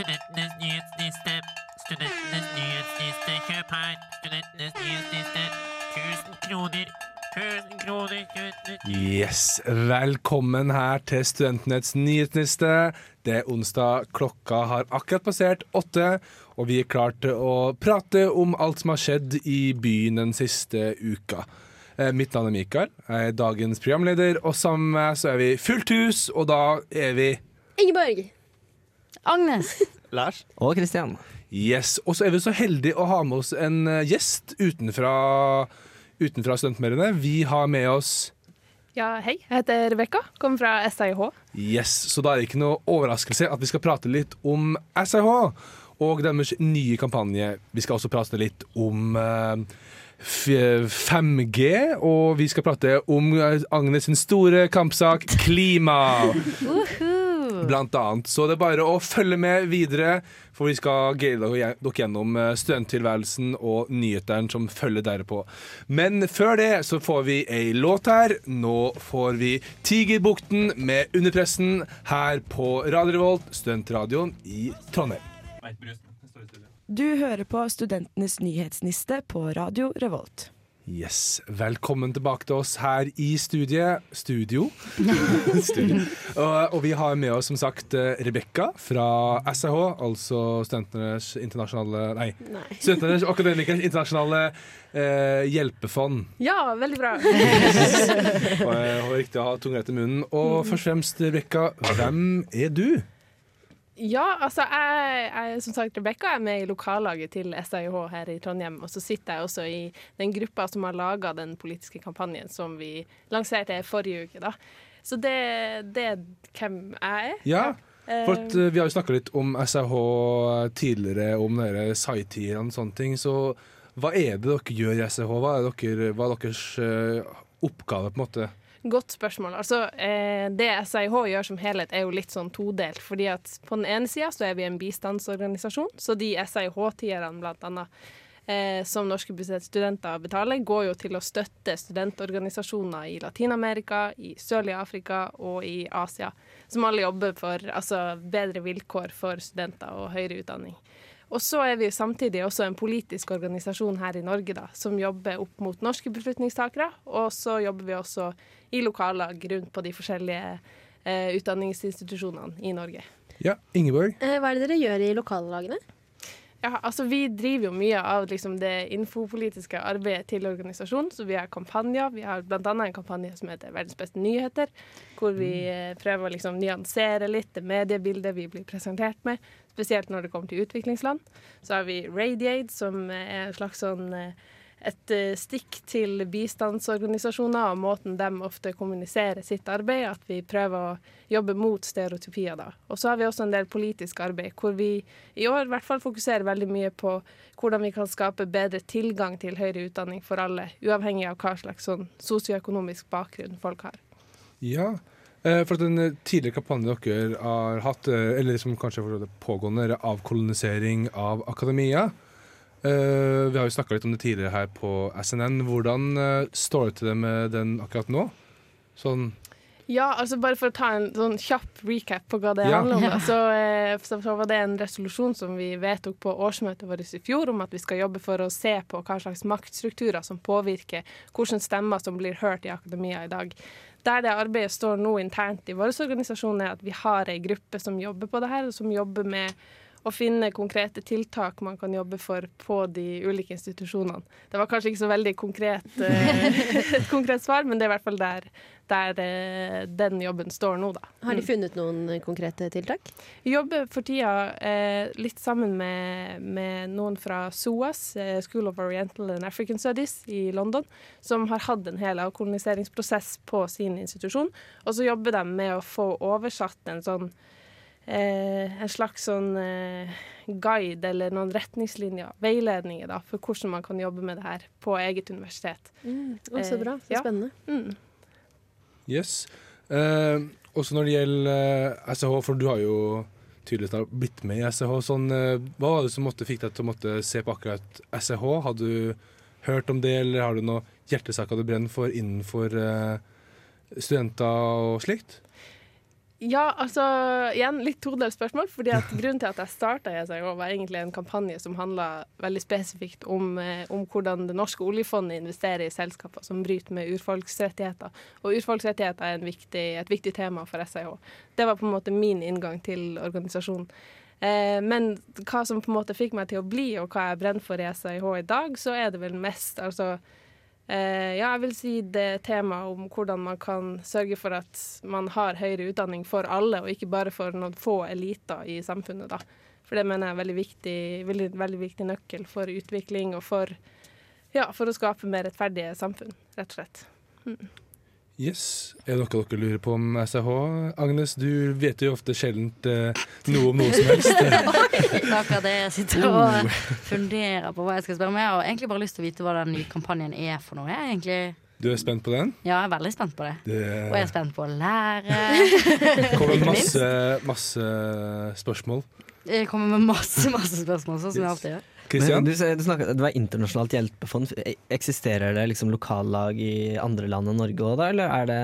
Studentenes nyhetsliste. Studentenes nyhetsliste. Kjøp her. Studentenes nyhetsliste. 1000 kroner. 1000 kroner. Yes, Velkommen her til Studentenes nyhetsliste. Det er onsdag, klokka har akkurat passert åtte, og vi er klare til å prate om alt som har skjedd i byen den siste uka. Eh, Mitt navn er Mikael, jeg er dagens programleder, og sammen med meg så er vi fullt hus, og da er vi Ingeborg. Agnes. Lars og Kristian. Yes, Og så er vi så heldige å ha med oss en eh, gjest utenfra, utenfra studentmedlemmene. Vi har med oss Ja, hei. Jeg heter Rebekka. Kommer fra SIH. Yes, så da er det ikke noe overraskelse at vi skal prate litt om SIH og deres nye kampanje. Vi skal også prate litt om eh, 5G, og vi skal prate om eh, Agnes sin store kampsak klima. Blant annet. Så det er bare å følge med videre, for vi skal guide dere gjennom eh, studenttilværelsen og nyhetene som følger dere på. Men før det så får vi ei låt her. Nå får vi Tigerbukten med Underpressen her på Radio Revolt, studentradioen i Trondheim. Du hører på Studentenes nyhetsniste på Radio Revolt. Yes, Velkommen tilbake til oss her i studiet. Studio. Studio. Og, og vi har med oss som sagt eh, Rebekka fra SIH, altså Studentenes internasjonale Nei, Nei. Studentenes akademikers internasjonale eh, hjelpefond. Ja, veldig bra. Og, eh, og riktig å ha tunga i munnen. Og først og fremst, Rebekka, hvem er du? Ja, altså jeg, jeg som sagt Rebekka er med i lokallaget til SIH her i Trondheim. Og så sitter jeg også i den gruppa som har laga den politiske kampanjen som vi lanserte forrige uke. da. Så det, det er hvem jeg er. Ja, Eh, for at, eh, Vi har jo snakka litt om SIH tidligere, om dere side-tidene og sånne ting. Så hva er det dere gjør i SIH? Hva er, dere, hva er deres eh, oppgave, på en måte? Godt spørsmål. Altså, eh, det SIH gjør som helhet, er jo litt sånn todelt. fordi at på den ene sida så er vi en bistandsorganisasjon, så de SIH-tierne blant annet eh, som norske studenter betaler, går jo til å støtte studentorganisasjoner i Latin-Amerika, i sørlige Afrika og i Asia, som alle jobber for altså, bedre vilkår for studenter og høyere utdanning. Og så er vi samtidig også en politisk organisasjon her i Norge da, som jobber opp mot norske beslutningstakere. Og så jobber vi også i lokallag rundt på de forskjellige eh, utdanningsinstitusjonene i Norge. Ja, Ingeborg. Eh, hva er det dere gjør i lokallagene? Ja, altså Vi driver jo mye av liksom, det infopolitiske arbeidet til organisasjonen. Så vi har kampanjer. Vi har bl.a. en kampanje som heter Verdens beste nyheter. Hvor vi eh, prøver å liksom, nyansere litt det mediebildet vi blir presentert med. Spesielt når det kommer til utviklingsland. Så har vi Radiate, som er en slags sånn eh, et eh, stikk til bistandsorganisasjoner og måten de ofte kommuniserer sitt arbeid, at vi prøver å jobbe mot stereotypier da. Og så har vi også en del politisk arbeid, hvor vi i år i hvert fall fokuserer veldig mye på hvordan vi kan skape bedre tilgang til høyere utdanning for alle, uavhengig av hva slags sånn sosioøkonomisk bakgrunn folk har. Ja, for at den eh, tidligere kampanjen dere har hatt, eh, eller som kanskje er pågående, er avkolonisering av akademia. Eh, vi har jo snakka litt om det tidligere her på SNN. Hvordan eh, står det til det med den akkurat nå? Sånn Ja, altså bare for å ta en sånn kjapp recap på hva det Ja. handler om. Da. Så, eh, så, så var det en resolusjon som vi vedtok på årsmøtet vårt i fjor, om at vi skal jobbe for å se på hva slags maktstrukturer som påvirker hvilke stemmer som blir hørt i akademia i dag. Der det arbeidet står nå internt i vår organisasjon, er at vi har ei gruppe som jobber på det her, og som jobber med å finne konkrete tiltak man kan jobbe for på de ulike institusjonene. Det var kanskje ikke så veldig konkret, eh, et konkret svar, men det er i hvert fall der, der eh, den jobben står nå, da. Har de funnet noen konkrete tiltak? Vi jobber for tida eh, litt sammen med, med noen fra SOAS, School of Oriental and African Studies i London, som har hatt en hel avkoloniseringsprosess på sin institusjon. Og så jobber de med å få oversatt en sånn en slags sånn eh, guide eller noen retningslinjer, veiledninger, da, for hvordan man kan jobbe med det her på eget universitet. Å, så bra. Så ja. spennende. Mm. Yes. Eh, også når det gjelder eh, SH, for du har jo tydeligvis blitt med i SH. Sånn, eh, hva var det som måtte, fikk deg til å måtte se på akkurat SH? Har du hørt om det, eller har du noen hjertesaker du brenner for innenfor eh, studenter og slikt? Ja, altså igjen litt todelt spørsmål. fordi at Grunnen til at jeg starta i SIH, var egentlig en kampanje som handla veldig spesifikt om, eh, om hvordan det norske oljefondet investerer i selskaper som bryter med urfolksrettigheter. Og urfolksrettigheter er viktig, et viktig tema for SIH. Det var på en måte min inngang til organisasjonen. Eh, men hva som på en måte fikk meg til å bli, og hva jeg brenner for i SIH i dag, så er det vel mest altså ja, jeg vil si det temaet om hvordan man kan sørge for at man har høyere utdanning for alle, og ikke bare for noen få eliter i samfunnet. da. For det mener jeg er veldig viktig, veldig, veldig viktig nøkkel for utvikling og for, ja, for å skape mer rettferdige samfunn, rett og slett. Mm. Yes. Er det noe dere lurer på om SIH? Agnes, du vet jo ofte sjelden eh, noe om noe som helst. Oi, akkurat det jeg sitter og funderer på hva jeg skal spørre om. Jeg har egentlig bare lyst til å vite hva den nye kampanjen er for noe. Jeg egentlig Du er spent på den? Ja, jeg er veldig spent på det. Det Og jeg er spent på å lære. kommer Ikke masse, masse spørsmål. Jeg kommer med masse masse spørsmål, sånn som jeg alltid gjør. Kristian? Men du, du snakket, det var internasjonalt hjelpefond. E- Eksisterer det liksom lokallag i andre land enn Norge òg, da? Eller er det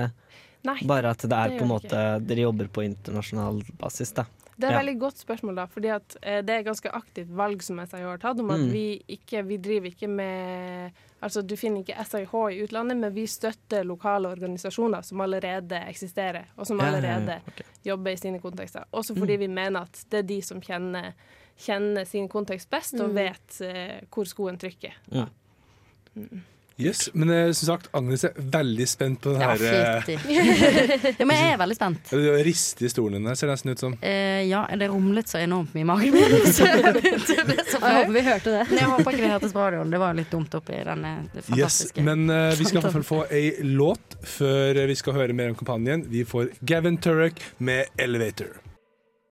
Nei, bare at det er det på en måte ikke. Dere jobber på internasjonal basis, da? det er et Ja. veldig godt spørsmål, da, fordi at eh, det er et ganske aktivt valg som SIH har tatt, om at Mm. vi ikke vi driver ikke med Altså, du finner ikke SIH i utlandet, men vi støtter lokale organisasjoner som allerede eksisterer, og som Ja, ja, ja, allerede jobber i sine kontekster. Også fordi Mm. vi mener at det er de som kjenner, kjenner sin kontekst best, og Mm. vet eh, hvor skoen trykker. Yes, men eh, som sagt, Agnes er veldig spent på den Ja, her eh. Ja, men jeg er veldig spent. Du rister i stolen din ser det nesten ut som. Eh, ja, det rumlet så enormt mye i magen min. Jeg håper vi hørte det. Men jeg håper ikke det hørtes på radioen. Det var litt dumt oppi denne Yes, men eh, vi skal i hvert fall få ei låt før vi skal høre mer om kampanjen. Vi får Gavin Turek med 'Elevator'.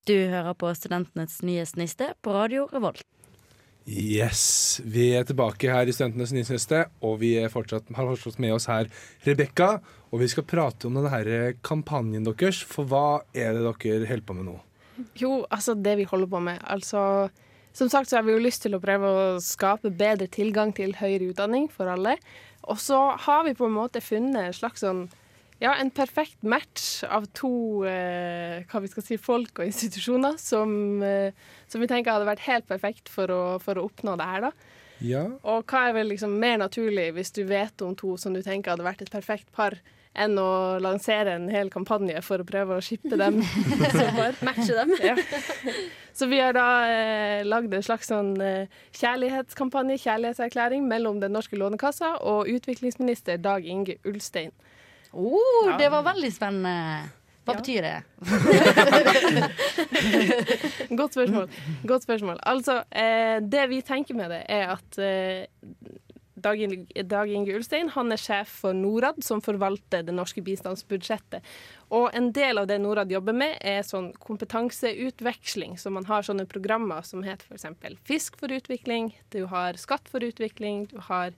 Du hører på Studentenes nyhetsniste på Radio Revolt. Yes, vi er tilbake her i Studentenes nyhetsliste, og vi er fortsatt, har fortsatt med oss her Rebekka. Og vi skal prate om denne her kampanjen deres, for hva er det dere holder på med nå? Jo, altså det vi holder på med. Altså, som sagt så har vi jo lyst til å prøve å skape bedre tilgang til høyere utdanning for alle. Og så har vi på en måte funnet en slags sånn ja, en perfekt match av to eh, hva vi skal si, folk og institusjoner som, eh, som vi tenker hadde vært helt perfekt for å, for å oppnå det her. da. Ja, Og hva er vel liksom mer naturlig hvis du vet om to som du tenker hadde vært et perfekt par, enn å lansere en hel kampanje for å prøve å shippe dem? Matche dem. Ja. Så vi har da eh, lagd en slags sånn eh, kjærlighetskampanje, kjærlighetserklæring, mellom Den norske lånekassa og utviklingsminister Dag Inge Ulstein. Oh, det var veldig spennende. Hva Ja. betyr det? Godt spørsmål. Godt spørsmål. Altså, eh, det vi tenker med det, er at eh, Dag Inge, Ulstein han er sjef for Norad, som forvalter det norske bistandsbudsjettet. Og en del av det Norad jobber med, er sånn kompetanseutveksling. Så man har sånne programmer som heter f.eks. Fisk for utvikling, du har Skatt for utvikling, du har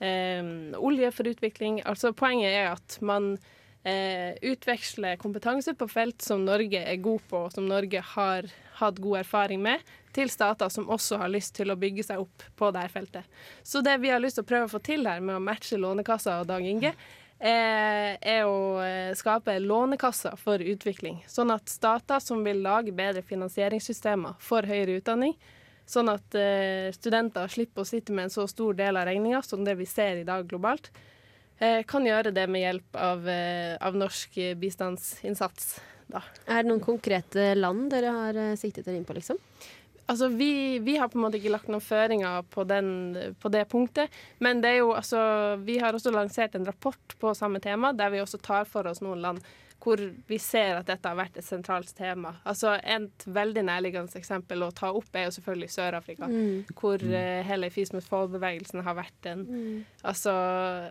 Olje for utvikling. Altså Poenget er at man eh, utveksle kompetanse på felt som Norge er god på, og som Norge har hatt god erfaring med, til stater som også har lyst til å bygge seg opp på dette feltet. Så det vi har lyst til å prøve å få til her med å matche Lånekassa og Dag Inge, eh, er å eh, skape lånekasser for utvikling. Sånn at stater som vil lage bedre finansieringssystemer for høyere utdanning, sånn at eh, studenter slipper å sitte med en så stor del av regninga som det vi ser i dag globalt, eh, kan gjøre det med hjelp av, eh, av norsk bistandsinnsats. Da. Er det noen konkrete land dere har eh, siktet dere inn på, liksom? Altså, vi, vi har på en måte ikke lagt noen føringer på, den, på det punktet, men det er jo, altså, vi har også lansert en rapport på samme tema, der vi også tar for oss noen land hvor vi ser at dette har vært et sentralt tema. Altså, Et veldig nærliggende eksempel å ta opp er jo selvfølgelig Sør-Afrika, hvor uh, hele Fees mot Fall-bevegelsen har vært en Altså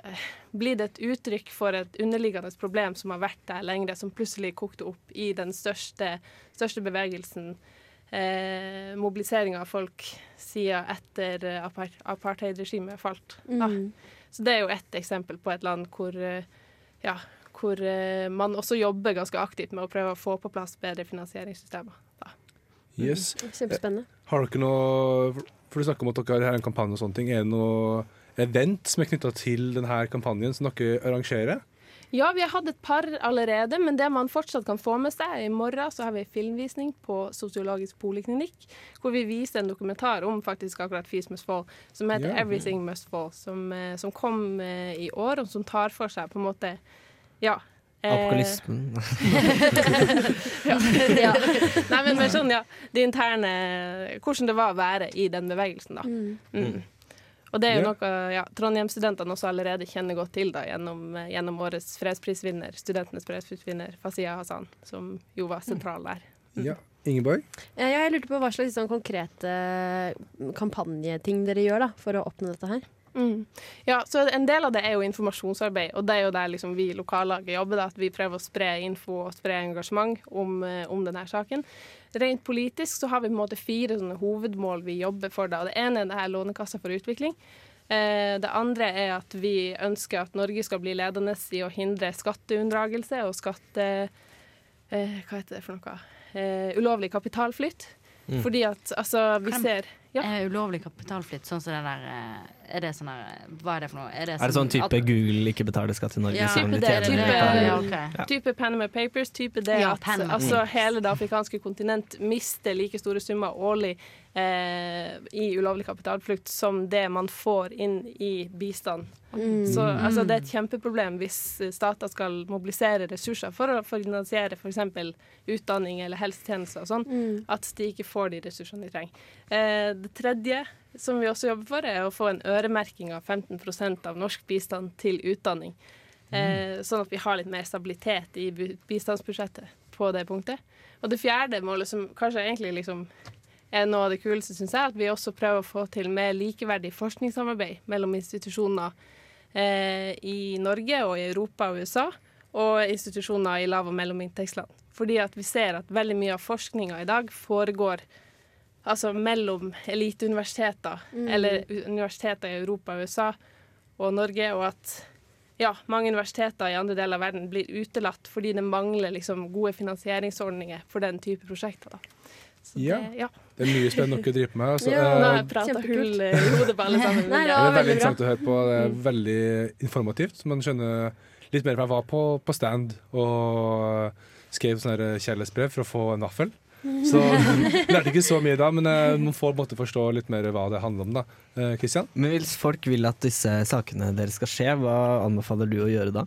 eh, Blir det et uttrykk for et underliggende problem som har vært der lengre, som plutselig kokte opp i den største, største bevegelsen eh, mobiliseringa av folk siden etter eh, apart apartheidregimet falt. Da. Så det er jo ett eksempel på et land hvor, eh, ja, hvor eh, man også jobber ganske aktivt med å prøve å få på plass bedre finansieringssystemer. Da. Yes. Kjempespennende. Har dere noe For du snakker om at dere har en kampanje og sånne ting. Er det noe event som er knytta til denne kampanjen som dere arrangerer? Ja, vi har hatt et par allerede, men det man fortsatt kan få med seg I morgen så har vi filmvisning på Sosiologisk poliklinikk, hvor vi viser en dokumentar om faktisk akkurat Fees Must Fall, som heter Ja. 'Everything Must Fall', som, eh, som kom eh, i år, og som tar for seg på en måte Ja. Apokalismen. Apokalypsen. ja. Nei, men men sånn, ja. Det interne Hvordan det var å være i den bevegelsen, da. Mm. Og det er jo Ja. noe ja, Trondheim-studentene også allerede kjenner godt til da, gjennom, eh, gjennom årets fredsprisvinner, studentenes fredsprisvinner Fasiya Hassan, som jo var sentral der. Ja. Ingeborg? Eh, Ja, jeg lurte på hva slags sånn konkrete kampanjeting dere gjør da, for å oppnå dette her. Mm. Ja, så En del av det er jo informasjonsarbeid, og det er jo der liksom vi i lokallaget jobber. Da, at vi prøver å spre info og spre engasjement om, eh, om denne saken. Rent politisk så har vi på en måte fire hovedmål vi jobber for. Da. Det ene er det her Lånekassa for utvikling. Eh, det andre er at vi ønsker at Norge skal bli ledende i å hindre skatteunndragelse og skatte... Eh, hva heter det for noe? Eh, ulovlig kapitalflytt. Fordi at altså, vi ser ja. Er ulovlig kapitalflytt sånn som det der eh, Er det sånn der Hva er det for noe? Er det, Er det sånn type at- Google ikke betaler skatt i Norge? Ja, type det, det, ja, ok. Type Panama Papers, type det Ja, at altså, hele det afrikanske kontinent mister like store summer årlig eh, i ulovlig kapitalflukt som det man får inn i bistand. Så altså, det er et kjempeproblem hvis stater skal mobilisere ressurser for å finansiere f.eks. utdanning eller helsetjenester og sånn, at de ikke får de ressursene de trenger. Eh, det tredje som vi også jobber for, er å få en øremerking av 15% av norsk bistand til utdanning. Eh, sånn at vi har litt mer stabilitet i bistandsbudsjettet på det punktet. Og det fjerde målet, som kanskje egentlig liksom er noe av det kuleste, syns jeg, at vi også prøver å få til mer likeverdig forskningssamarbeid mellom institusjoner eh, i Norge og i Europa og USA, og institusjoner i lav- og mellominntektsland. Fordi at vi ser at veldig mye av forskninga i dag foregår altså mellom eliteuniversiteter, eller universiteter i Europa og USA og Norge, og at ja, mange universiteter i andre deler av verden blir utelatt fordi det mangler liksom, gode finansieringsordninger for den type prosjekter. Da. Så Ja. Det, ja. Det er mye spennende dere driver med. Altså, Ja, Nå har eh, jeg prata hull i hodet på alle sammen. Nei, det ja. det er veldig interessant å høre på. Det er veldig informativt. Man skjønner litt mer. Jeg var på, på stand og skrev sånne kjærlighetsbrev for å få en vaffel. Så lærte ikke så mye da, men eh, man får måtte forstå litt mer hva det handler om. da. Kristian? Men hvis folk vil at disse sakene deres skal skje, hva anbefaler du å gjøre da?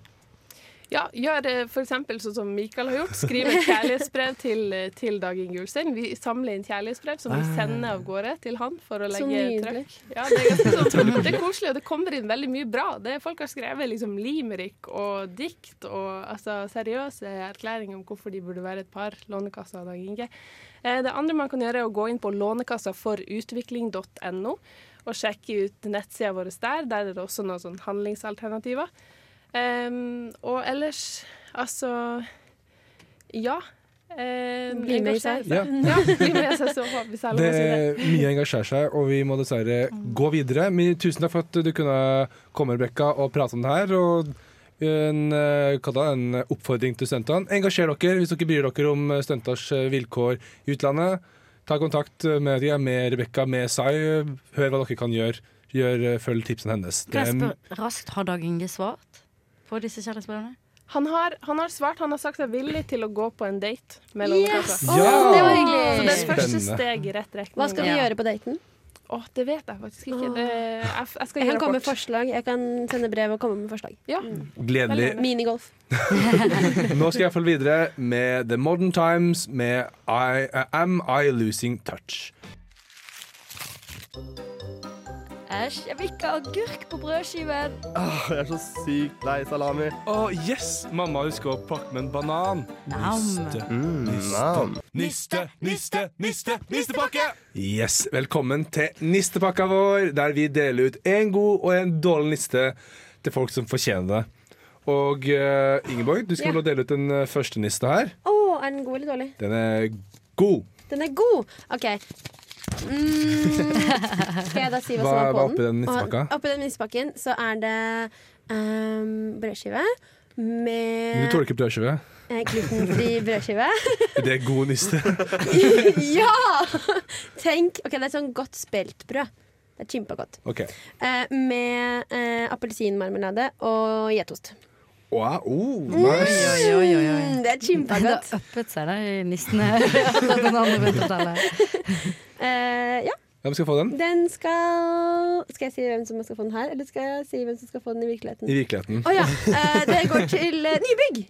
Ja, gjør f.eks. for eksempel sånn som Mikael har gjort. Skriv et kjærlighetsbrev til, til Dag Inge Ulstein. Vi samler inn kjærlighetsbrev som vi Ah. sender av gårde til han for å legge trøkk. Ja, det er sånn, det er koselig, og det kommer inn veldig mye bra. Det er, folk har skrevet liksom limerick og dikt og altså, seriøse erklæringer om hvorfor de burde være et par. Lånekassa og Dag Inge. Eh, Det andre man kan gjøre, er å gå inn på lånekassaforutvikling.no og sjekke ut nettsida vår der. Der er det også noen sånn handlingsalternativer. Em, og ellers, altså Ja. Um, Bli med i seg. Ja. Ja, bli med i seg så hvis jeg har lov Det er mye engasjerer seg, og vi må dessverre gå videre. Men tusen takk for at du kunne komme, Rebecca, og prate om det her. Og en, eh, hva da, en oppfordring til studentene. Engasjer dere hvis dere bryr dere om studenters eh, vilkår i utlandet. Ta kontakt med, de, med Rebekka, med Sai. Hør hva dere kan gjøre. Gjør, eh, følg tipsene hennes. Det Kan jeg spørre raskt, har Dag Inge svart på disse kjærlighetsbrevene? Han har, han har svart, han har sagt seg villig til å gå på en date Yes! Oh, Ja! det var Så hyggelig. det er første steg i rett retning. Hva skal vi Ja. gjøre på daten? Åh, det vet jeg faktisk ikke. Det, jeg, jeg skal Jeg gi kan komme med forslag. Jeg kan sende brev og komme med forslag. Ja. gledelig. Minigolf. Nå skal jeg følge videre med The Modern Times med I, uh, Am I Losing Touch. Æsj, jeg vil ikke ha agurk på brødskiven. Åh, jeg er så sykt lei salami. Å, yes! Mamma husker å pakke med en banan. Nam. Niste, Mm, niste, nam. niste, niste, niste, nistepakke! Yes, velkommen til nistepakka vår, der vi deler ut en god og en dårlig niste til folk som fortjener det. Og uh, Ingeborg, du skal Ja. få å dele ut den eh, første nista her. Å, er den god eller dårlig? Den er god. Den er god! OK. Mm. Skal jeg da si hva, Hva som er var på oppi den nissepakka? Oppi den nissepakken så er det um, brødskive med Du tåler ikke brødskive? eh, glutenfri brødskive. Det er god niste. ja! Tenk OK, det er sånn godt speltbrød. Det er kjempegodt. Okay. Ok. Eh, med uh, appelsinmarmelade og geitost. Wow, oh, Oi, nice. oi, oi, oi, oi. Mm, det er Det kjempegodt. har uppet seg, i nissene. Eh, ja, Hvem skal få den? den skal Skal jeg si hvem som skal få den her, eller skal jeg si hvem som skal få den i virkeligheten? I virkeligheten. Å ja. uh, det går til uh, Nybygg,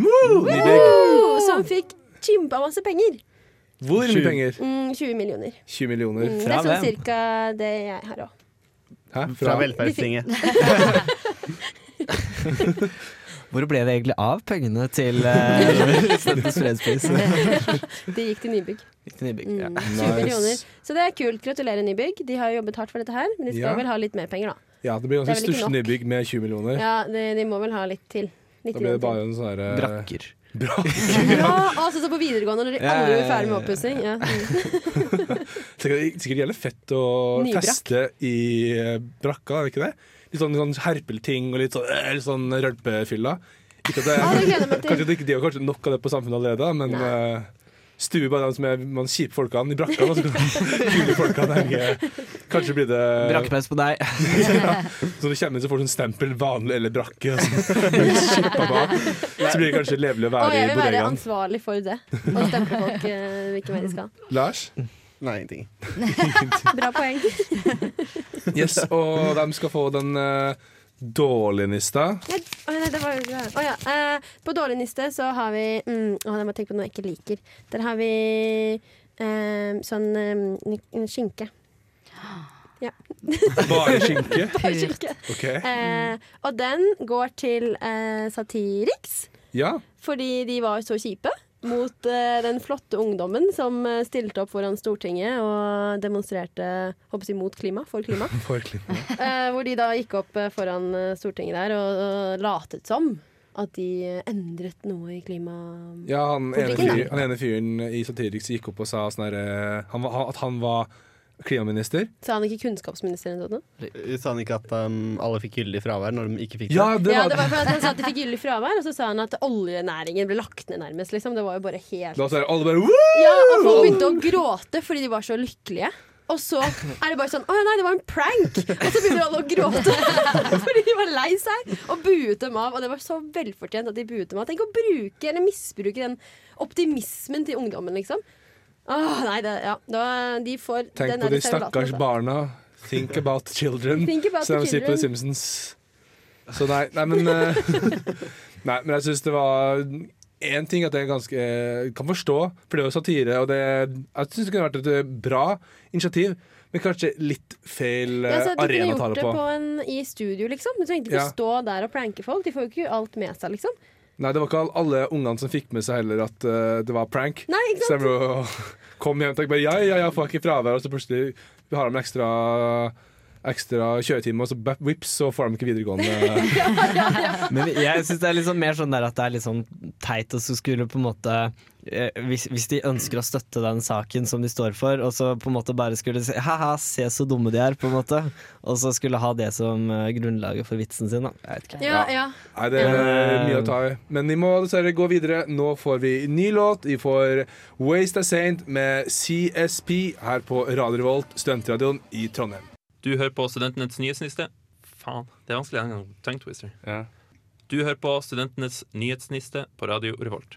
Nybygg. som fikk kjempa masse penger. Hvor mye penger? Mm, 20 millioner. 20 millioner. Mm, det er sånn cirka det jeg har òg. Fra, Fra velferdstinget. Hvor ble det egentlig av pengene til uh, Studentens fredspris? Det gikk til Nybygg. Gikk til Nybygg, Mm, ja. 20 Nice. millioner. Så det er kult. Gratulerer, Nybygg. De har jo jobbet hardt for dette her, men de skal Ja. vel ha litt mer penger, da. Ja, det blir ganske stusslig nybygg med 20 millioner. Ja, de, de må vel ha litt til. Litt Da blir det bare en sånn herre Brakker. Ja, altså så på videregående når de aldri blir ferdig med oppussing. Ja. Mm. Sikkert, sikkert jævlig fett å Nybrakk. feste i eh, brakka, er det ikke det? Litt sånn, sånn herpelting og litt sånn, litt sånn rølpefylla. Ikke at det, Ja, det jeg meg til. kanskje det ikke de har kanskje nok av det på samfunnet allerede, men uh, stue bare dem som er man kjipe folkene i brakka. Og så kan kule folkene henge. Kanskje blir det Brakkepress på deg. Så du kommer inn så får du sånn stempel vanlig eller brakke. Så, bak. så blir det kanskje levelig å være Og være jeg vil være ansvarlig for det. Og stemple folk eh, hvilken vei de skal. Lars? Nei, ingenting. Bra poeng. Yes, og de skal få den uh, dårlige nista. Nei, å, nei, det var jo ikke det. Å, ja. Uh, på dårlig-niste så har vi mm, Å, jeg må tenke på noe jeg ikke liker. Der har vi uh, sånn eh, skinke. Bare skinke. skinke. Okay. Uh, og den går til uh, Satiriks, Ja. fordi de var så kjipe. Mot uh, den flotte ungdommen som eh, stilte opp foran Stortinget og demonstrerte håper jeg, mot klima, for klima. For klima. Uh, hvor de da gikk opp foran Stortinget der og, og latet som at de endret noe i klimapolitikken. Ja, han ene, fyr, han ene fyren i Satiriks gikk opp og sa sånn her, han at han var klimaminister. Sa han ikke kunnskapsminister noe? Sa han ikke at um, alle fikk gyldig fravær når de ikke fikk det? Ja, det Ja, var det var for at han sa at de fikk gyldig fravær, og så sa han at oljenæringen ble lagt ned nærmest. Liksom. Det var jo bare helt Da sa alle bare Woo! Ja, og folk begynte å gråte fordi de var så lykkelige. Og så er det bare sånn Å nei, det var en prank! Og så begynner alle å gråte fordi de var lei seg og buet dem av. Og det var så velfortjent at de buet dem av. Tenk å bruke eller misbruke den optimismen til ungdommen, liksom. Åh, nei, det, ja. Da, de får Tenk den på de stakkars altså. barna. Think about children, Think about som de sier på The. Simpsons. Så nei, nei men eh, Nei, men jeg syns det var Én ting at jeg ganske kan forstå, for det jo satire, og det Jeg syns det kunne vært et eh, bra initiativ, men kanskje litt feil ja, Ja, så ta kunne på. Du kunne gjort det det på. på en, i studio, liksom. Du trengte ikke Ja. stå der og pranke folk. De får jo ikke alt med seg, liksom. Nei, det var ikke alle ungene som fikk med seg heller at uh, det var prank. Nei, ikke Så sant? jeg bare kom hjem og tenkte bare ja, ja, ja, får jeg ikke fravær, og så plutselig har de ekstra Ekstra kjøretime, og så bap, whips, så får de ikke videregående. Men jeg syns det er sånn mer sånn der at det er litt sånn teit å så skulle på en måte eh, hvis, hvis de ønsker å støtte den saken som de står for, og så på en måte bare skulle si ha-ha, se så dumme de er, på en måte, og så skulle ha det som eh, grunnlaget for vitsen sin, da. Jeg vet ikke. Ja, ja. Nei, det er mye å ta i. Men vi må dessverre gå videre. Nå får vi ny låt. Vi får Waste a Saint med CSP her på Radio Revolt, studentradioen i Trondheim. Du hører på Studentenes nyhetsniste. Faen, det er vanskelig en gang. Tongue twister. Ja. Du hører på Studentenes nyhetsniste på Radio Revolt.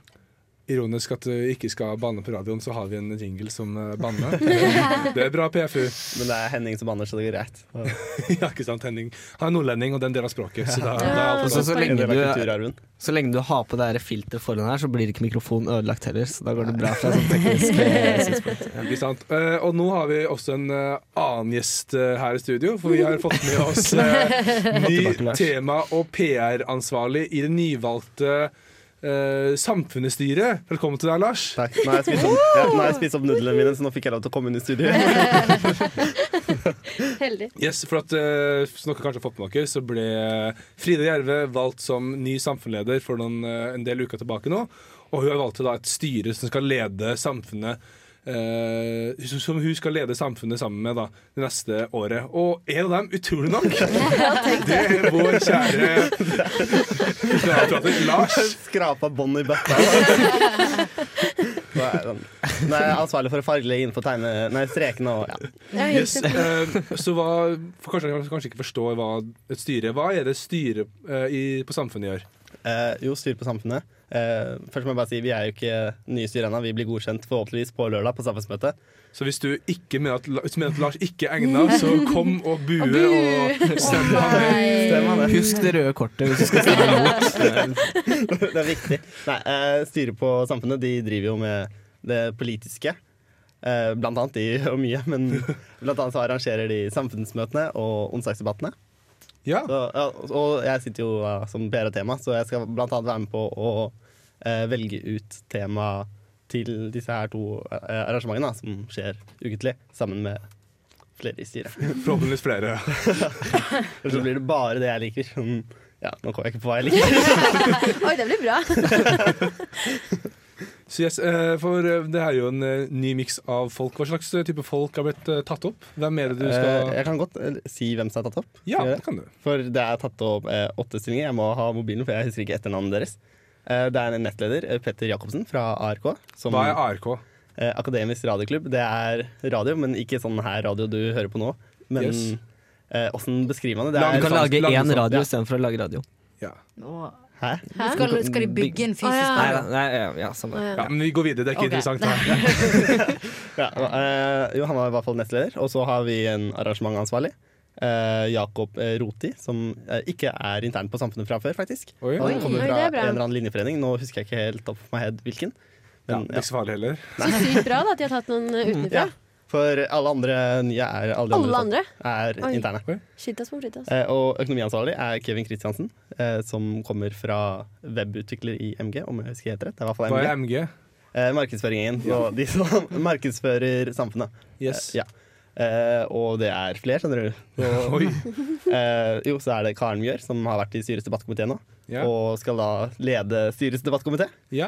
Ironisk at du ikke skal banne på radioen, så har vi en jingle som eh, banner. Det er bra PFU. Men det er Henning som banner, så det går greit. Ja, ikke sant, Henning? Han er nordlending, og det er en del av språket. Så da, da er så, så, lenge du, så lenge du har på det filteret foran her, så blir ikke mikrofonen ødelagt heller. Så da går det bra fra sånn teknisk eh, synspunkt. Ja. Ikke sant? Eh, og nå har vi også en annen gjest her i studio, for vi har fått med oss ny tema- og PR-ansvarlig i det nyvalgte eh, Samfunnsstyret. Velkommen til deg, Lars. Takk. Nå har jeg spist opp, ja, har jeg spist opp nudlene mine, så nå fikk jeg lov til å komme inn i studio. Heldig. Yes, for at, uh, Som dere kanskje har fått med dere, så ble Frida Gjerve valgt som ny samfunnsleder for noen, uh, en del uker tilbake nå. Og hun har valgt da et styre som skal lede samfunnet eh, som- hun skal lede samfunnet sammen med da, det neste året. Og en av dem, utrolig nok, det er vår kjære Lars. Skrapa bånd i bøtta. Nå er jeg ansvarlig for å fargelegge inn på tegne, nei, strekene og ja. Yes, eh, så hva, for kanskje, kanskje ikke forstår hva et styre. Hva er det styret eh, i, på Samfunnet gjør? Eh, jo, styr på samfunnet. Eh, først må jeg bare si Vi er jo ikke nye styr ennå. Vi blir godkjent forhåpentligvis på lørdag på samfunnsmøtet. Så hvis du ikke mener at, hvis du mener at Lars ikke er egna, så kom og bue Og bu! og stem ham ned. Husk det røde kortet hvis du skal stemme imot. det er viktig. Nei, eh, styret på samfunnet de driver jo med det politiske. Eh, blant annet de og mye, men blant annet så arrangerer de samfunnsmøtene og onsdagsdebattene. Ja. Så, ja, og jeg sitter jo som PR og tema, så jeg skal blant annet være med på å eh, velge ut tema til disse her to eh, arrangementene, da, som skjer ukentlig, sammen med flere i styret. Forhåpentligvis flere. Og så blir det bare det jeg liker. Sånn, Ja, nå kommer jeg ikke på hva jeg liker. Oi, det blir bra. Så yes, eh, for eh, det her er jo en eh, ny miks av folk. Hva slags type folk har blitt tatt opp? Hvem er det du skal Jeg kan godt si hvem som er tatt opp. Ja, det kan du. For det er tatt opp åtte stillinger. Jeg må ha mobilen, for jeg husker ikke etternavnet deres. Eh, det er en nettleder, Petter Jacobsen fra ARK. Som, Hva er ARK? Eh, Akademisk radioklubb. Det er radio, men ikke sånn her radio du hører på nå. Men Yes. eh, beskriver man det? Du kan lage én radio radio ja. istedenfor å lage radio. Nå- Hæ? Hæ? skal, skal de bygge en fysisk ah, ja. Nei, nei, ja, ja. Ja, men vi går videre. Det er ikke okay. interessant. Ja, eh, jo, han var i hvert fall nestleder. Og så har vi en arrangementansvarlig. Uh, Jakob eh, Roti, som uh, ikke er intern på Samfunnet fra før, faktisk. Oi, Han kommer fra er en eller annen linjeforening. Nå husker jeg ikke helt opp my head hvilken. Ja, Men, det er ikke så farlig heller. Så sykt bra da, at de har tatt noen uh, utenfra. Ja. For alle andre nye er alle, Alle andre. er Oi. interne. Shitas på fritas. Eh, og økonomiansvarlig er Kevin Kristiansen, eh, som kommer fra webutvikler i MG, om jeg husker helt rett. Det er i hvert fall Hva er MG. MG? Eh, markedsføringen. Og de som markedsfører samfunnet. Yes. Eh, ja. Eh, og det er flere, skjønner du. Og, Oi. eh, jo, så er det Karen Mjør, som har vært i styrets debattkomité nå, Ja. og skal da lede styrets debattkomité. ja.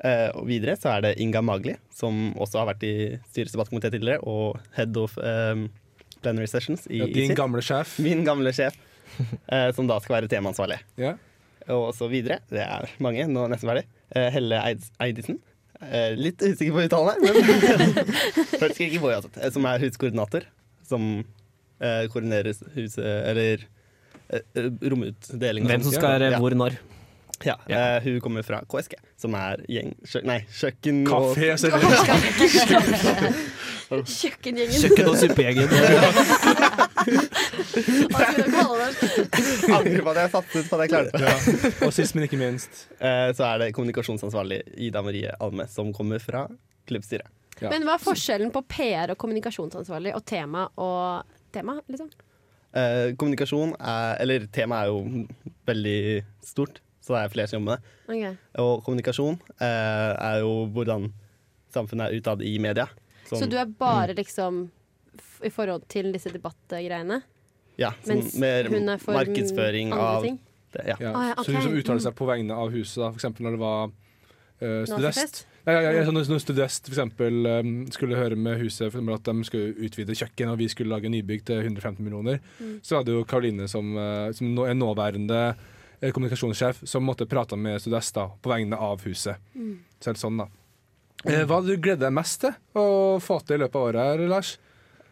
Eh, og videre så er det Inga Magli, som også har vært i styrets tidligere, og head of eh, plenary sessions i ja din gamle sjef. Min gamle sjef, eh, som da skal være temaansvarlig. Ja. Og så videre. Det er mange, nå er nesten ferdig. Eh, Helle Eids Eidisen. Eh, litt usikker på uttalen her, men Hørtes ikke på uansett. Eh, Som er huskoordinator. Som eh, koordinerer huset Eller eh, eh, romutdeling. Hvem som skal ja. hvor når. Ja, eh, hun kommer fra KSG, som er gjeng... Kjø nei, kjøkken og Kafé, selvfølgelig. Kjøkkengjengen. Kjøkken- og suppegjengen. Angrer på at jeg satset på at jeg klarte det. Ja. Og sist, men ikke minst. uh, så er det kommunikasjonsansvarlig Ida Marie Alme, som kommer fra klubbstyret. Ja. Men hva er forskjellen på PR og kommunikasjonsansvarlig og tema og tema, liksom? Uh, kommunikasjon er Eller tema er jo veldig stort, så det er flere som jobber med det. Okay. Og kommunikasjon eh, er jo hvordan samfunnet er utad i media. Som- Så du er bare liksom f i forhold til disse debattgreiene? ja, mens mer hun er for markedsføring andre av ting? det, ja. Ja. Ah, ja, Så hun som uttaler seg på vegne av huset, f.eks. når det var uh, Studest. Ja, ja, ja, når når Studest for eksempel, um, skulle høre med huset for eksempel at de skulle utvide kjøkken, og vi skulle lage nybygg til 115 millioner, Mm. så var det jo Karoline som, uh, som nå er nåværende eh, kommunikasjonssjef, som måtte prate med Studest på vegne av huset. Mm. Så er det sånn, da. Eh, hva hadde du gledet deg mest til å få til i løpet av året her, Lars?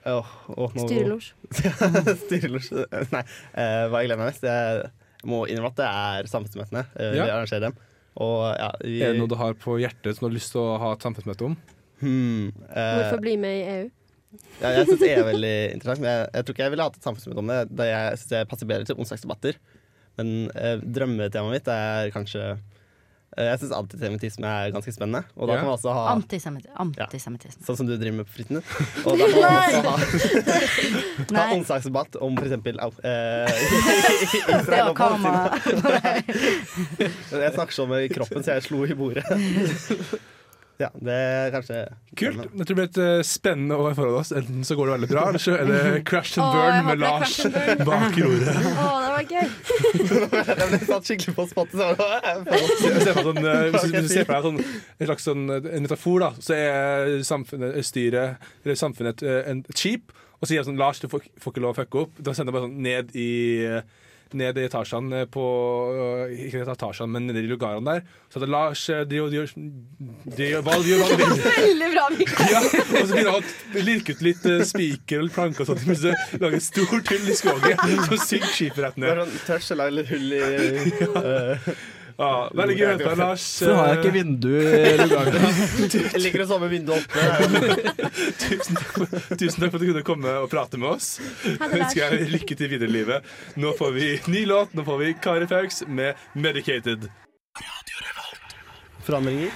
Styrelosj. Styrelosj. Nei, eh, hva jeg gleder meg mest Jeg må innrømme at det er samfunnsmøtene. eh, Ja. Vi arrangerer dem. Og ja, vi, Er det noe du har på hjertet som du har lyst til å ha et samfunnsmøte om? hmm, eh, Hvorfor bli med i EU? Ja, jeg syns det er veldig interessant, men jeg, jeg tror ikke jeg ville hatt et samfunnsmøte om det. Da jeg syns jeg passer bedre til onsdagsdebatter. Men eh, drømmetemaet mitt er kanskje eh, Jeg syns antisemittisme er ganske spennende. Og da Ja. kan man også ha Antisemitt- ja, Sånn som du driver med på fritiden. Og da kan man også ha, ha onsdagsdebatt om for eksempel eh, Det Israel og Palestina. Jeg snakker sånn med kroppen, så jeg slo i bordet. Ja, det er kanskje Kult. Jeg tror det blir et eh, spennende år foran oss. Enten så går det veldig bra, eller så er det crash and burn med det Lars bak roret. Var gøy! Jeg ble satt skikkelig på spottet. Se- for sånn, eh, hvis, du ser for deg sånn, en slags sånn, eh, en metafor, da, så er samfunnet, styret, eller samfunnet et, eh, et skip, og så sier de sånn Lars, du får, får ikke lov å fucke opp. Da sender de bare sånn ned i ned i etasjene på øh, Ikke etasjene, men nede i lugarene der. Så hadde Lars eh. Veldig bra, Mikael. Ja, og så begynner han å lirke ut litt eh, spiker og planker og sånt, mens det lager et stort hull i skogen Så synker skipet rett ned. tørs og lage litt hull i eh, Ja, veldig gøy å høre på deg, Lars. Hvorfor har jeg ikke vindu i? Jeg liker det samme vinduet oppe. Tusen tusen takk for at du kunne komme og prate med oss. Ønsker jeg lykke til videre i livet. Nå får vi ny låt. Nå får vi Kari Fauks med 'Medicated'. Forandringer.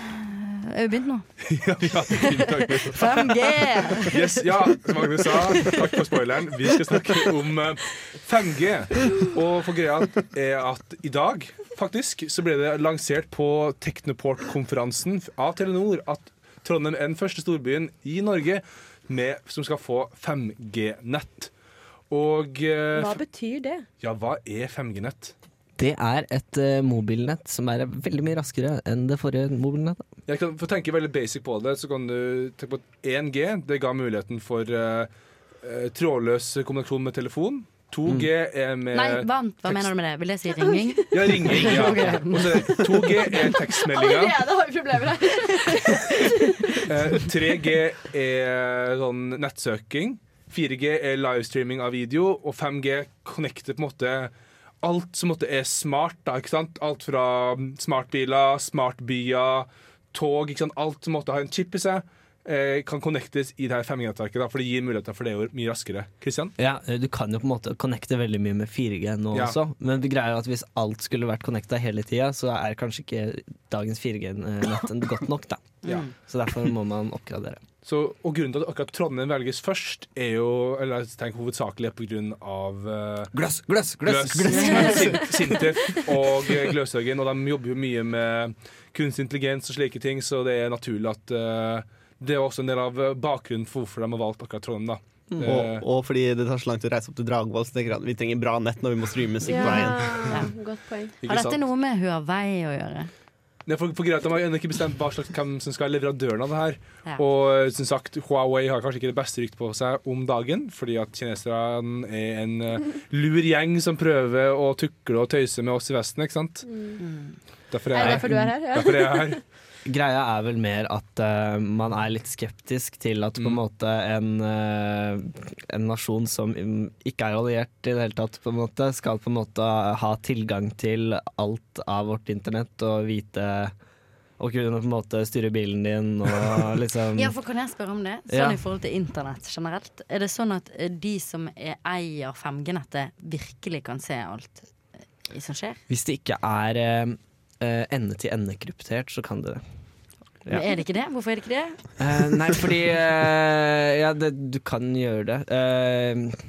Er vi begynt nå? Ja, ja, takk. 5G! Yes, ja, som Magnus sa, takk for spoileren. Vi skal snakke om eh, 5G. Og for greia er at i dag, faktisk, så ble det lansert på Technoport-konferansen av Telenor at Trondheim er den første storbyen i Norge med, som skal få 5G-nett. Og eh, Hva betyr det? ja, hva er 5G-nett? Det er et uh, mobilnett som er veldig mye raskere enn det forrige mobilnettet. Jeg kan, for å tenke veldig basic på det, så kan du tenke på at 1G det ga muligheten for eh, trådløs kommunikasjon med telefon. 2G er med Nei, vant. Hva tekst- mener du med det? Vil jeg si ringing? Ja, ringing. Ja. Ok. Og så er 2G er tekstmeldinger. Allerede har vi problemer her. Eh, 3G er sånn nettsøking. 4G er livestreaming av video. Og 5G connecter på en måte alt som måtte er smart. Da, ikke sant? Alt fra smartbiler, smartbyer, tog. Ikke sant? Alt som måtte ha en chip i seg, eh, kan connectes i det her 5G-nettverket. da, For det gir muligheter for det er jo mye raskere. Kristian? Ja, eh, Du kan jo på en måte connecte veldig mye med 4G nå Ja. også, men det greia er at hvis alt skulle vært connecta hele tida, så er kanskje ikke dagens 4G-nett godt nok, da. Ja. Så derfor må man oppgradere. Så, og grunnen til at akkurat Trondheim velges først, er jo Eller jeg tenker hovedsakelig på grunn av eh, Gløss, gløss, gløss! Gløs, Sin- Sintef og eh, Gløshaugen. Og de jobber jo mye med kunstig intelligens og slike ting, så det er naturlig at uh, det er også en del av bakgrunnen for hvorfor de har valgt akkurat Trondheim. da. Og, Eh, og fordi det tar så langt å reise opp til Dragvoll, så tenker jeg at vi trenger bra nett når vi må streame musikk på veien. Ja, godt poeng. Har dette noe med Huawei å gjøre? Nei, for, for greit, De har ennå ikke bestemt hva slags, hvem som skal være leverandøren av det her. Ja. Og som sagt, Huawei har kanskje ikke det beste ryktet på seg om dagen, fordi at kineserne er en uh, lur gjeng som prøver å tukle og tøyse med oss i Vesten. ikke sant? Derfor Er er det derfor du er her? Ja. Derfor er jeg her. Greia er vel mer at uh, man er litt skeptisk til at på en Mm. måte en, uh, en nasjon som mm, ikke er alliert i det hele tatt, på en måte, skal på en måte ha tilgang til alt av vårt internett og vite og kunne på en måte styre bilen din og liksom Ja, for Kan jeg spørre om det? Sånn Ja. i forhold til internett generelt. Er det sånn at eh, de som er, eier 5G-nettet, virkelig kan se alt som skjer? Hvis det ikke er eh, eh, ende-til-ende-kryptert, så kan det det. Ja. Men er det ikke det? Hvorfor er det ikke det? Uh, nei, fordi uh, Ja, det, du kan gjøre det. Uh,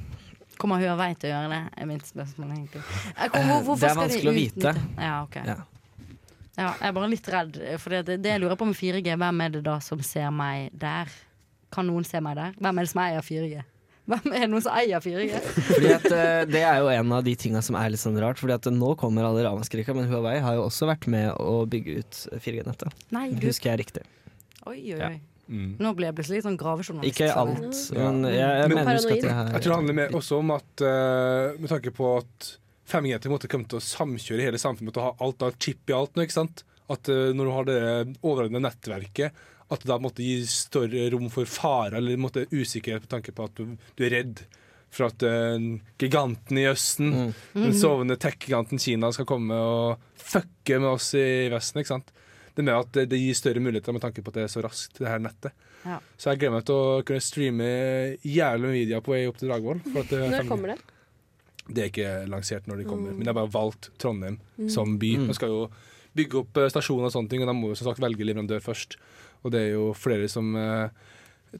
Kommer Huawei til å gjøre det? Er mitt spørsmål egentlig. Hvor- det er vanskelig å vite. Ja, ok. Ja. Ja, jeg er bare litt redd. For det, det jeg lurer på med 4G, hvem er det da som ser meg der? Kan noen se meg der? Hvem er det som eier 4G? Hvem er det noen som eier 4G? Fordi at eh, Det er jo en av de tinga som er litt sånn rart. Fordi at nå kommer alle ramaskriket, men Huawei har jo også vært med å bygge ut 4G-nettet. Nei, du Husker jeg riktig. Oi, oi, Ja. oi. Mm. Nå ble jeg plutselig litt sånn gravejournalist. Ikke alt, men jeg, jeg Men- mener at jeg har Jeg tror det handler mer også om at uh, med tanke på at 5G til en måte kommer til å samkjøre hele samfunnet å ha alt av chip i alt nå, ikke sant? At uh, når du har det overordnede nettverket, at det da måtte gi større rom for fare eller måtte usikkerhet på tanke på at du, du er redd for at uh, giganten i Østen, Mm. den sovende tech-giganten Kina, skal komme og fucke med oss i Vesten. ikke sant? Det med at det, det gir større muligheter med tanke på at det er så raskt, det her nettet. Ja. Så jeg gleder meg til å kunne streame jævlig med videoer på vei opp til Dragvoll. Når kommer det? Det er ikke lansert når de kommer, Mm. men jeg har bare valgt Trondheim som by. Mm. De skal jo bygge opp eh, stasjoner og sånne ting, og de må jo som sagt velge leverandør først. Og det er jo flere som eh,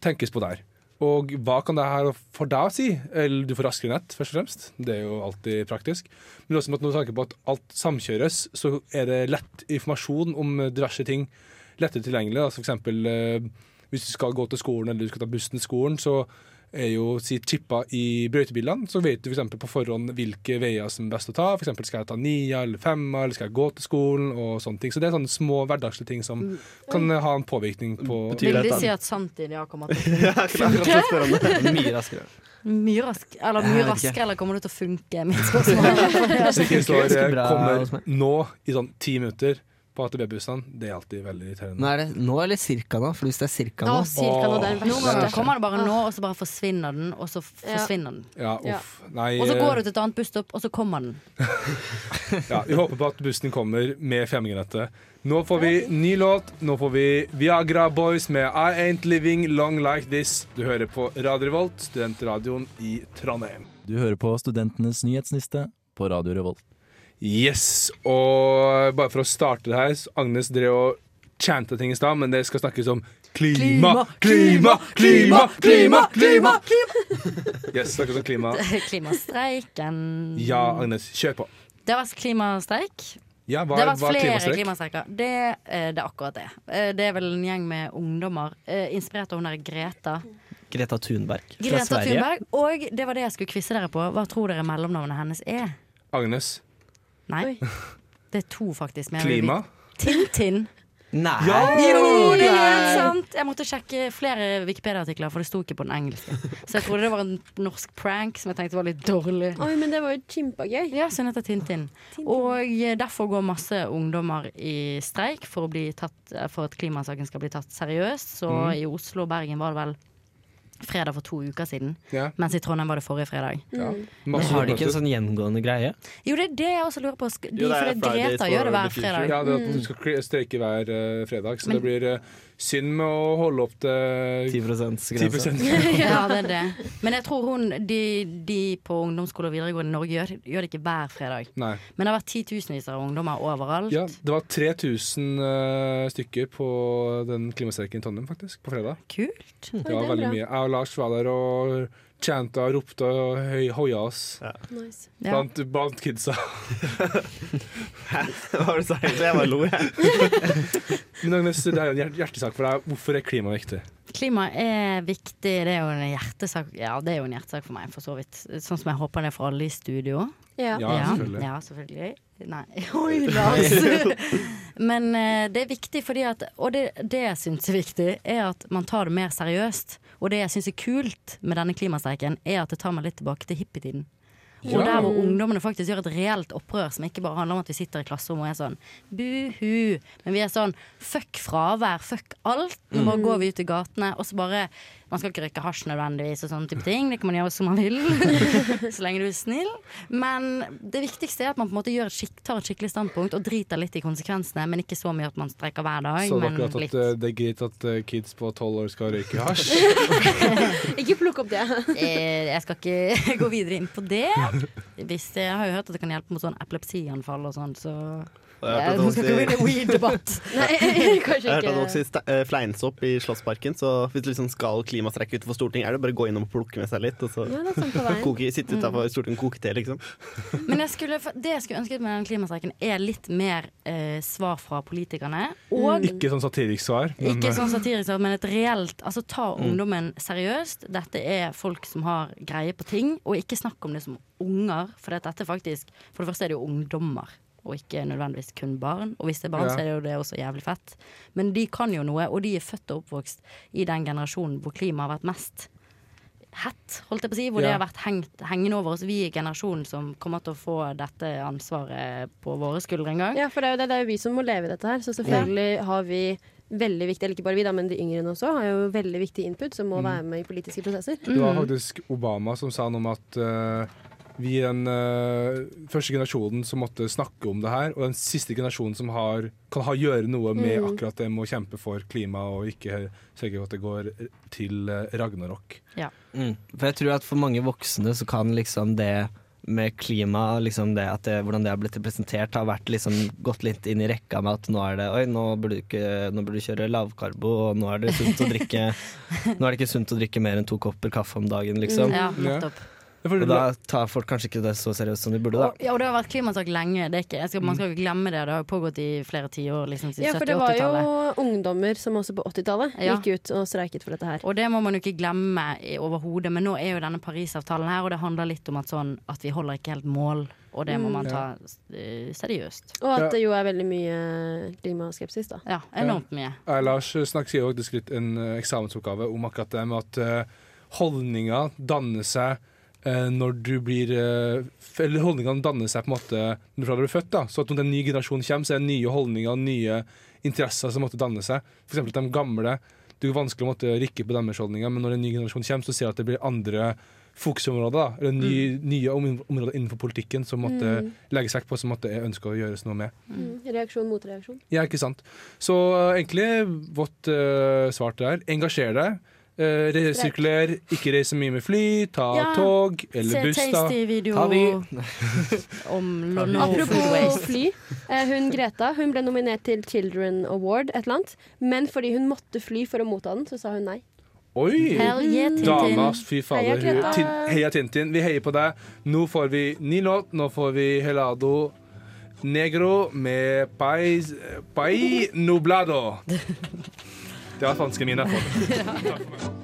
tenkes på der. Og hva kan det her for deg si? Eller du får raskere nett, først og fremst. Det er jo alltid praktisk. Men også med tenker på at alt samkjøres, så er det lett informasjon om diverse ting lettere tilgjengelig. Altså For eksempel eh, hvis du skal gå til skolen eller du skal ta bussen til skolen, så er jo si, chippa i brøytebilene, så vet du for eksempel på forhånd hvilke veier som er best å ta. Eksempel skal jeg ta nia eller femma, eller skal jeg gå til skolen, og sånne ting. Så det er sånne små hverdagslige ting som kan eh, ha en påvirkning på Vil de si at samtidig har kommet til mye raskere. Mye rask, eller mye raskere, eller kommer det til å funke? Mitt spørsmål. Ikke står hos kommer nå i sånn ti minutter. På AtB-bussene. Det er alltid veldig irriterende. Nå er det nå eller cirka nå? For hvis det er cirka nå cirka nå, det er den Noen ganger kommer det bare nå, og så bare forsvinner den, og så forsvinner den. Ja, uff. Nei, Og så eh, går du til et annet busstopp, og så kommer den. ja, vi håper på at bussen kommer med 5G-nettet. Nå får vi ny låt. Nå får vi Viagra Boys med I Ain't Living Long Like This. Du hører på Radio Revolt, studentradioen i Trondheim. Du hører på Studentenes nyhetsniste på Radio Revolt. Yes, og bare for å starte det her Agnes drev og chanta ting i stad, men det skal snakkes om klima, klima, klima, klima, klima! klima, Yes, snakkes om klima. Klimastreiken. Ja, Agnes, kjør på. Det har vært klimastreik. Ja, hva, det har vært er flere klimastreik? klimastreiker. Det, eh, det er akkurat det. Eh, Det er vel en gjeng med ungdommer, eh, inspirert av hun der Greta. Greta Thunberg fra Greta Sverige. Thunberg. Og det var det jeg skulle quize dere på. Hva tror dere mellomnavnet hennes er? Agnes. Nei. Det er to, faktisk. men jeg vil Klima? vite. Tintin. Nei! Jo, det er helt sant! Jeg måtte sjekke flere Wikipedia-artikler, for det sto ikke på den engelske. Så jeg trodde det var en norsk prank som jeg tenkte var litt dårlig. Oi, men det var jo kjempegøy. Ja, så hun heter Tintin. Og eh, derfor går masse ungdommer i streik for, å bli tatt, eh, for at klimasaken skal bli tatt seriøst. Så Mm. i Oslo og Bergen var det vel fredag for to uker siden. Ja. Mens i Trondheim var det forrige fredag. Ja. Mm. Men har de ikke en sånn gjengående greie? Jo, det er det jeg også lurer på. De, Jo, det er for det Fridays Greta gjør det hver fredag. Ja, det at du skal kli- streike hver uh, fredag, så Men- det blir eh, synd med å holde opp til 10 10 %-grensa. Ja, det er det. Men jeg tror hun, de, de på ungdomsskole og videregående i Norge gjør, gjør det ikke hver fredag. Nei. Men det har vært titusenvis av ungdommer overalt. Ja, det var 3000 uh, stykker på den klimastreiken i Trondheim, faktisk, på fredag. Kult. Det det var veldig bra. mye. Jeg og Lars var der og chanta og ropte og høy, hoia oss Nice. Blant, blant kidsa. Hva var det du sa egentlig? Jeg bare lo, jeg. Men Agnes, det er en hjertesak for deg. Hvorfor er klima viktig? Klima er viktig. Det er jo en hjertesak Ja, det er jo en hjertesak for meg, for så vidt. Sånn som jeg håper det er for alle i studio. Ja. Ja, selvfølgelig. Ja, selvfølgelig. Nei, oi, Lars. Men eh, det er viktig fordi at Og det, det jeg syns er viktig, er at man tar det mer seriøst. Og det jeg syns er kult med denne klimastreiken, er at det tar meg litt tilbake til hippietiden. Og der hvor ungdommene faktisk gjør et reelt opprør, som ikke bare handler om at vi sitter i klasserommet og er sånn buhu. Men vi er sånn fuck fravær, fuck alt. Nå bare går vi ut i gatene, og så bare Man skal ikke røyke hasj nødvendigvis og sånne type ting. Det kan man gjøre som man vil. så lenge du er snill. Men det viktigste er at man på en måte gjør et tar et skikkelig standpunkt og driter litt i konsekvensene, men ikke så mye at man streiker hver dag. Så men dere at litt. eh, det er greit at eh, kids på tolv år skal røyke hasj? Ikke plukk opp det. Eh, jeg skal ikke gå videre inn på det. Hvis jeg har jo hørt at det kan hjelpe mot sånn epilepsianfall og sånn, så Jeg Nå det skal ikke bli weed-debatt. Jeg hørte at det ikke. vokser eh, fleinsopp i Slottsparken, så hvis du liksom skal klimastreike utenfor Stortinget, er det bare å gå innom og plukke med seg litt, og så Ja, koke, sitte utenfor Stortinget og koke te, liksom. Men jeg skulle, det jeg skulle ønsket med den klimastreiken, er litt mer eh, svar fra politikerne. Og Ikke sånn satirisk svar. Men, Ikke eh, sånn satirisk, men et reelt Altså ta ungdommen seriøst. Dette er folk som har greie på ting, og ikke snakk om det som unger. For dette er faktisk For det første er det jo ungdommer, og ikke nødvendigvis kun barn. Og hvis det er barn, Ja. så er det jo det også jævlig fett. Men de kan jo noe, og de er født og oppvokst i den generasjonen hvor klimaet har vært mest hett, holdt jeg på å si. Hvor det har vært hengt, hengende over oss. Vi er generasjonen som kommer til å få dette ansvaret på våre skuldre en gang. Ja, for det er jo det, det er jo vi som må leve i dette her. Så selvfølgelig har vi veldig viktig, eller ikke bare vi da, men de yngre også, har jo veldig viktig input som må være med i politiske prosesser. Det var faktisk Obama som sa noe om at eh, vi er den uh, første generasjonen som måtte snakke om det her, og den siste generasjonen som har, kan ha, gjøre noe med Mm. akkurat det med å kjempe for klima og ikke sørge for at det går til uh, Ragnarok. Mm. For jeg tror at for mange voksne så kan liksom det med klima, liksom det at det, hvordan det har blitt presentert, har vært liksom gått litt inn i rekka med at nå er det Oi, nå burde du, ikke, nå burde du kjøre lavkarbo, og nå er det sunt å drikke Nå er det ikke sunt å drikke mer enn to kopper kaffe om dagen, liksom. Ja, nettopp. Ja, Og da tar folk kanskje ikke det så seriøst som de burde, da. Og, ja, og det har vært klimasak lenge. Det er ikke, jeg skal, man skal jo ikke glemme det. Det har pågått i flere tiår. Liksom, Ja, for det var jo ungdommer som også på 80-tallet Ja. gikk ut og streiket for dette her. Og det må man jo ikke glemme i- overhodet. Men nå er jo denne Parisavtalen her, og det handler litt om at, sånn, at vi holder ikke helt mål. Og det må Mm. man ta eh, seriøst. Og at det jo er veldig mye klimaskepsis, da. Ja, enormt mye. Ja. Lars Snakk skriver faktisk litt en eh, eksamensoppgave om akkurat det med at eh, holdninger danner seg eh, når du blir eh, Eller holdningene danner seg på en måte fra du blir født. da Så at når en ny generasjon kommer, så er det nye holdninger nye interesser som måtte danne seg. At de gamle Det er vanskelig å måtte rikke på deres holdninger, men når en ny generasjon kommer, så ser du at det blir andre fokusområder. da Eller ny, nye områder innenfor politikken som måtte Mm. legges vekt på, som måtte ønske å gjøres noe med. Mm. Reaksjon mot reaksjon. Ja, ikke sant. Så uh, egentlig vårt uh, svar til det er engasjer deg. Uh, resirkuler, ikke reis så mye med fly, ta Ja, tog eller Se buss. da. Tasty-video Ta de. om no Apropos fly. eh, Hun Greta hun ble nominert til Children Award, et eller annet. Men fordi hun måtte fly for å motta den, så sa hun nei. Oi! Hell yeah, Dama, fy fader. Heia, Tin, heia Tintin. Vi heier på deg. Nå får vi ny låt. Nå får vi Helado Negro med Pais, Pai Nublado. Det var franske mine.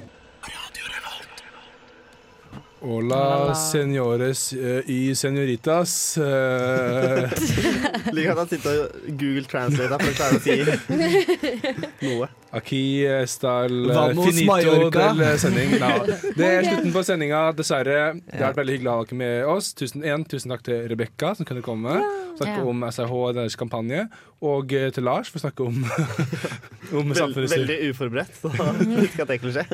Hola, senores eh, y senoritas. eh, Liker at han sitter og Google Translate for å klare å si noe. Aquí está el finito Mallorca. del sending. No, det er slutten på sendinga, dessverre. Det har vært veldig hyggelig å ha dere med oss. Tusen, en, tusen takk til Rebekka, som kunne komme. Snakke Ja. om SRH og deres kampanje. Og eh, til Lars, for å snakke om, om Vel, veldig uforberedt, så visste ikke at det kunne skje.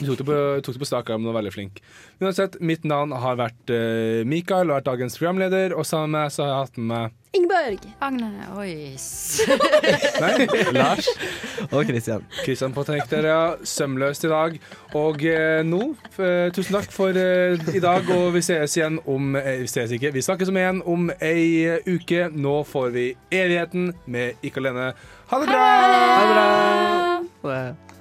Du tok det på, tok det på stak arm og var veldig flink. Uansett, mitt navn har vært uh, Mikael og vært dagens programleder. Og sammen med meg så har jeg hatt med meg Ingeborg! Agne Oi. Nei, Lars og Christian. Kristian på ja, sømløst i dag. Og eh, nå, eh, tusen takk for eh, i dag, og vi ses igjen om eh, Vi ses ikke, vi snakkes om igjen om ei eh, uke. Nå får vi Evigheten med Ikke alene. Ha det bra! Ha det bra!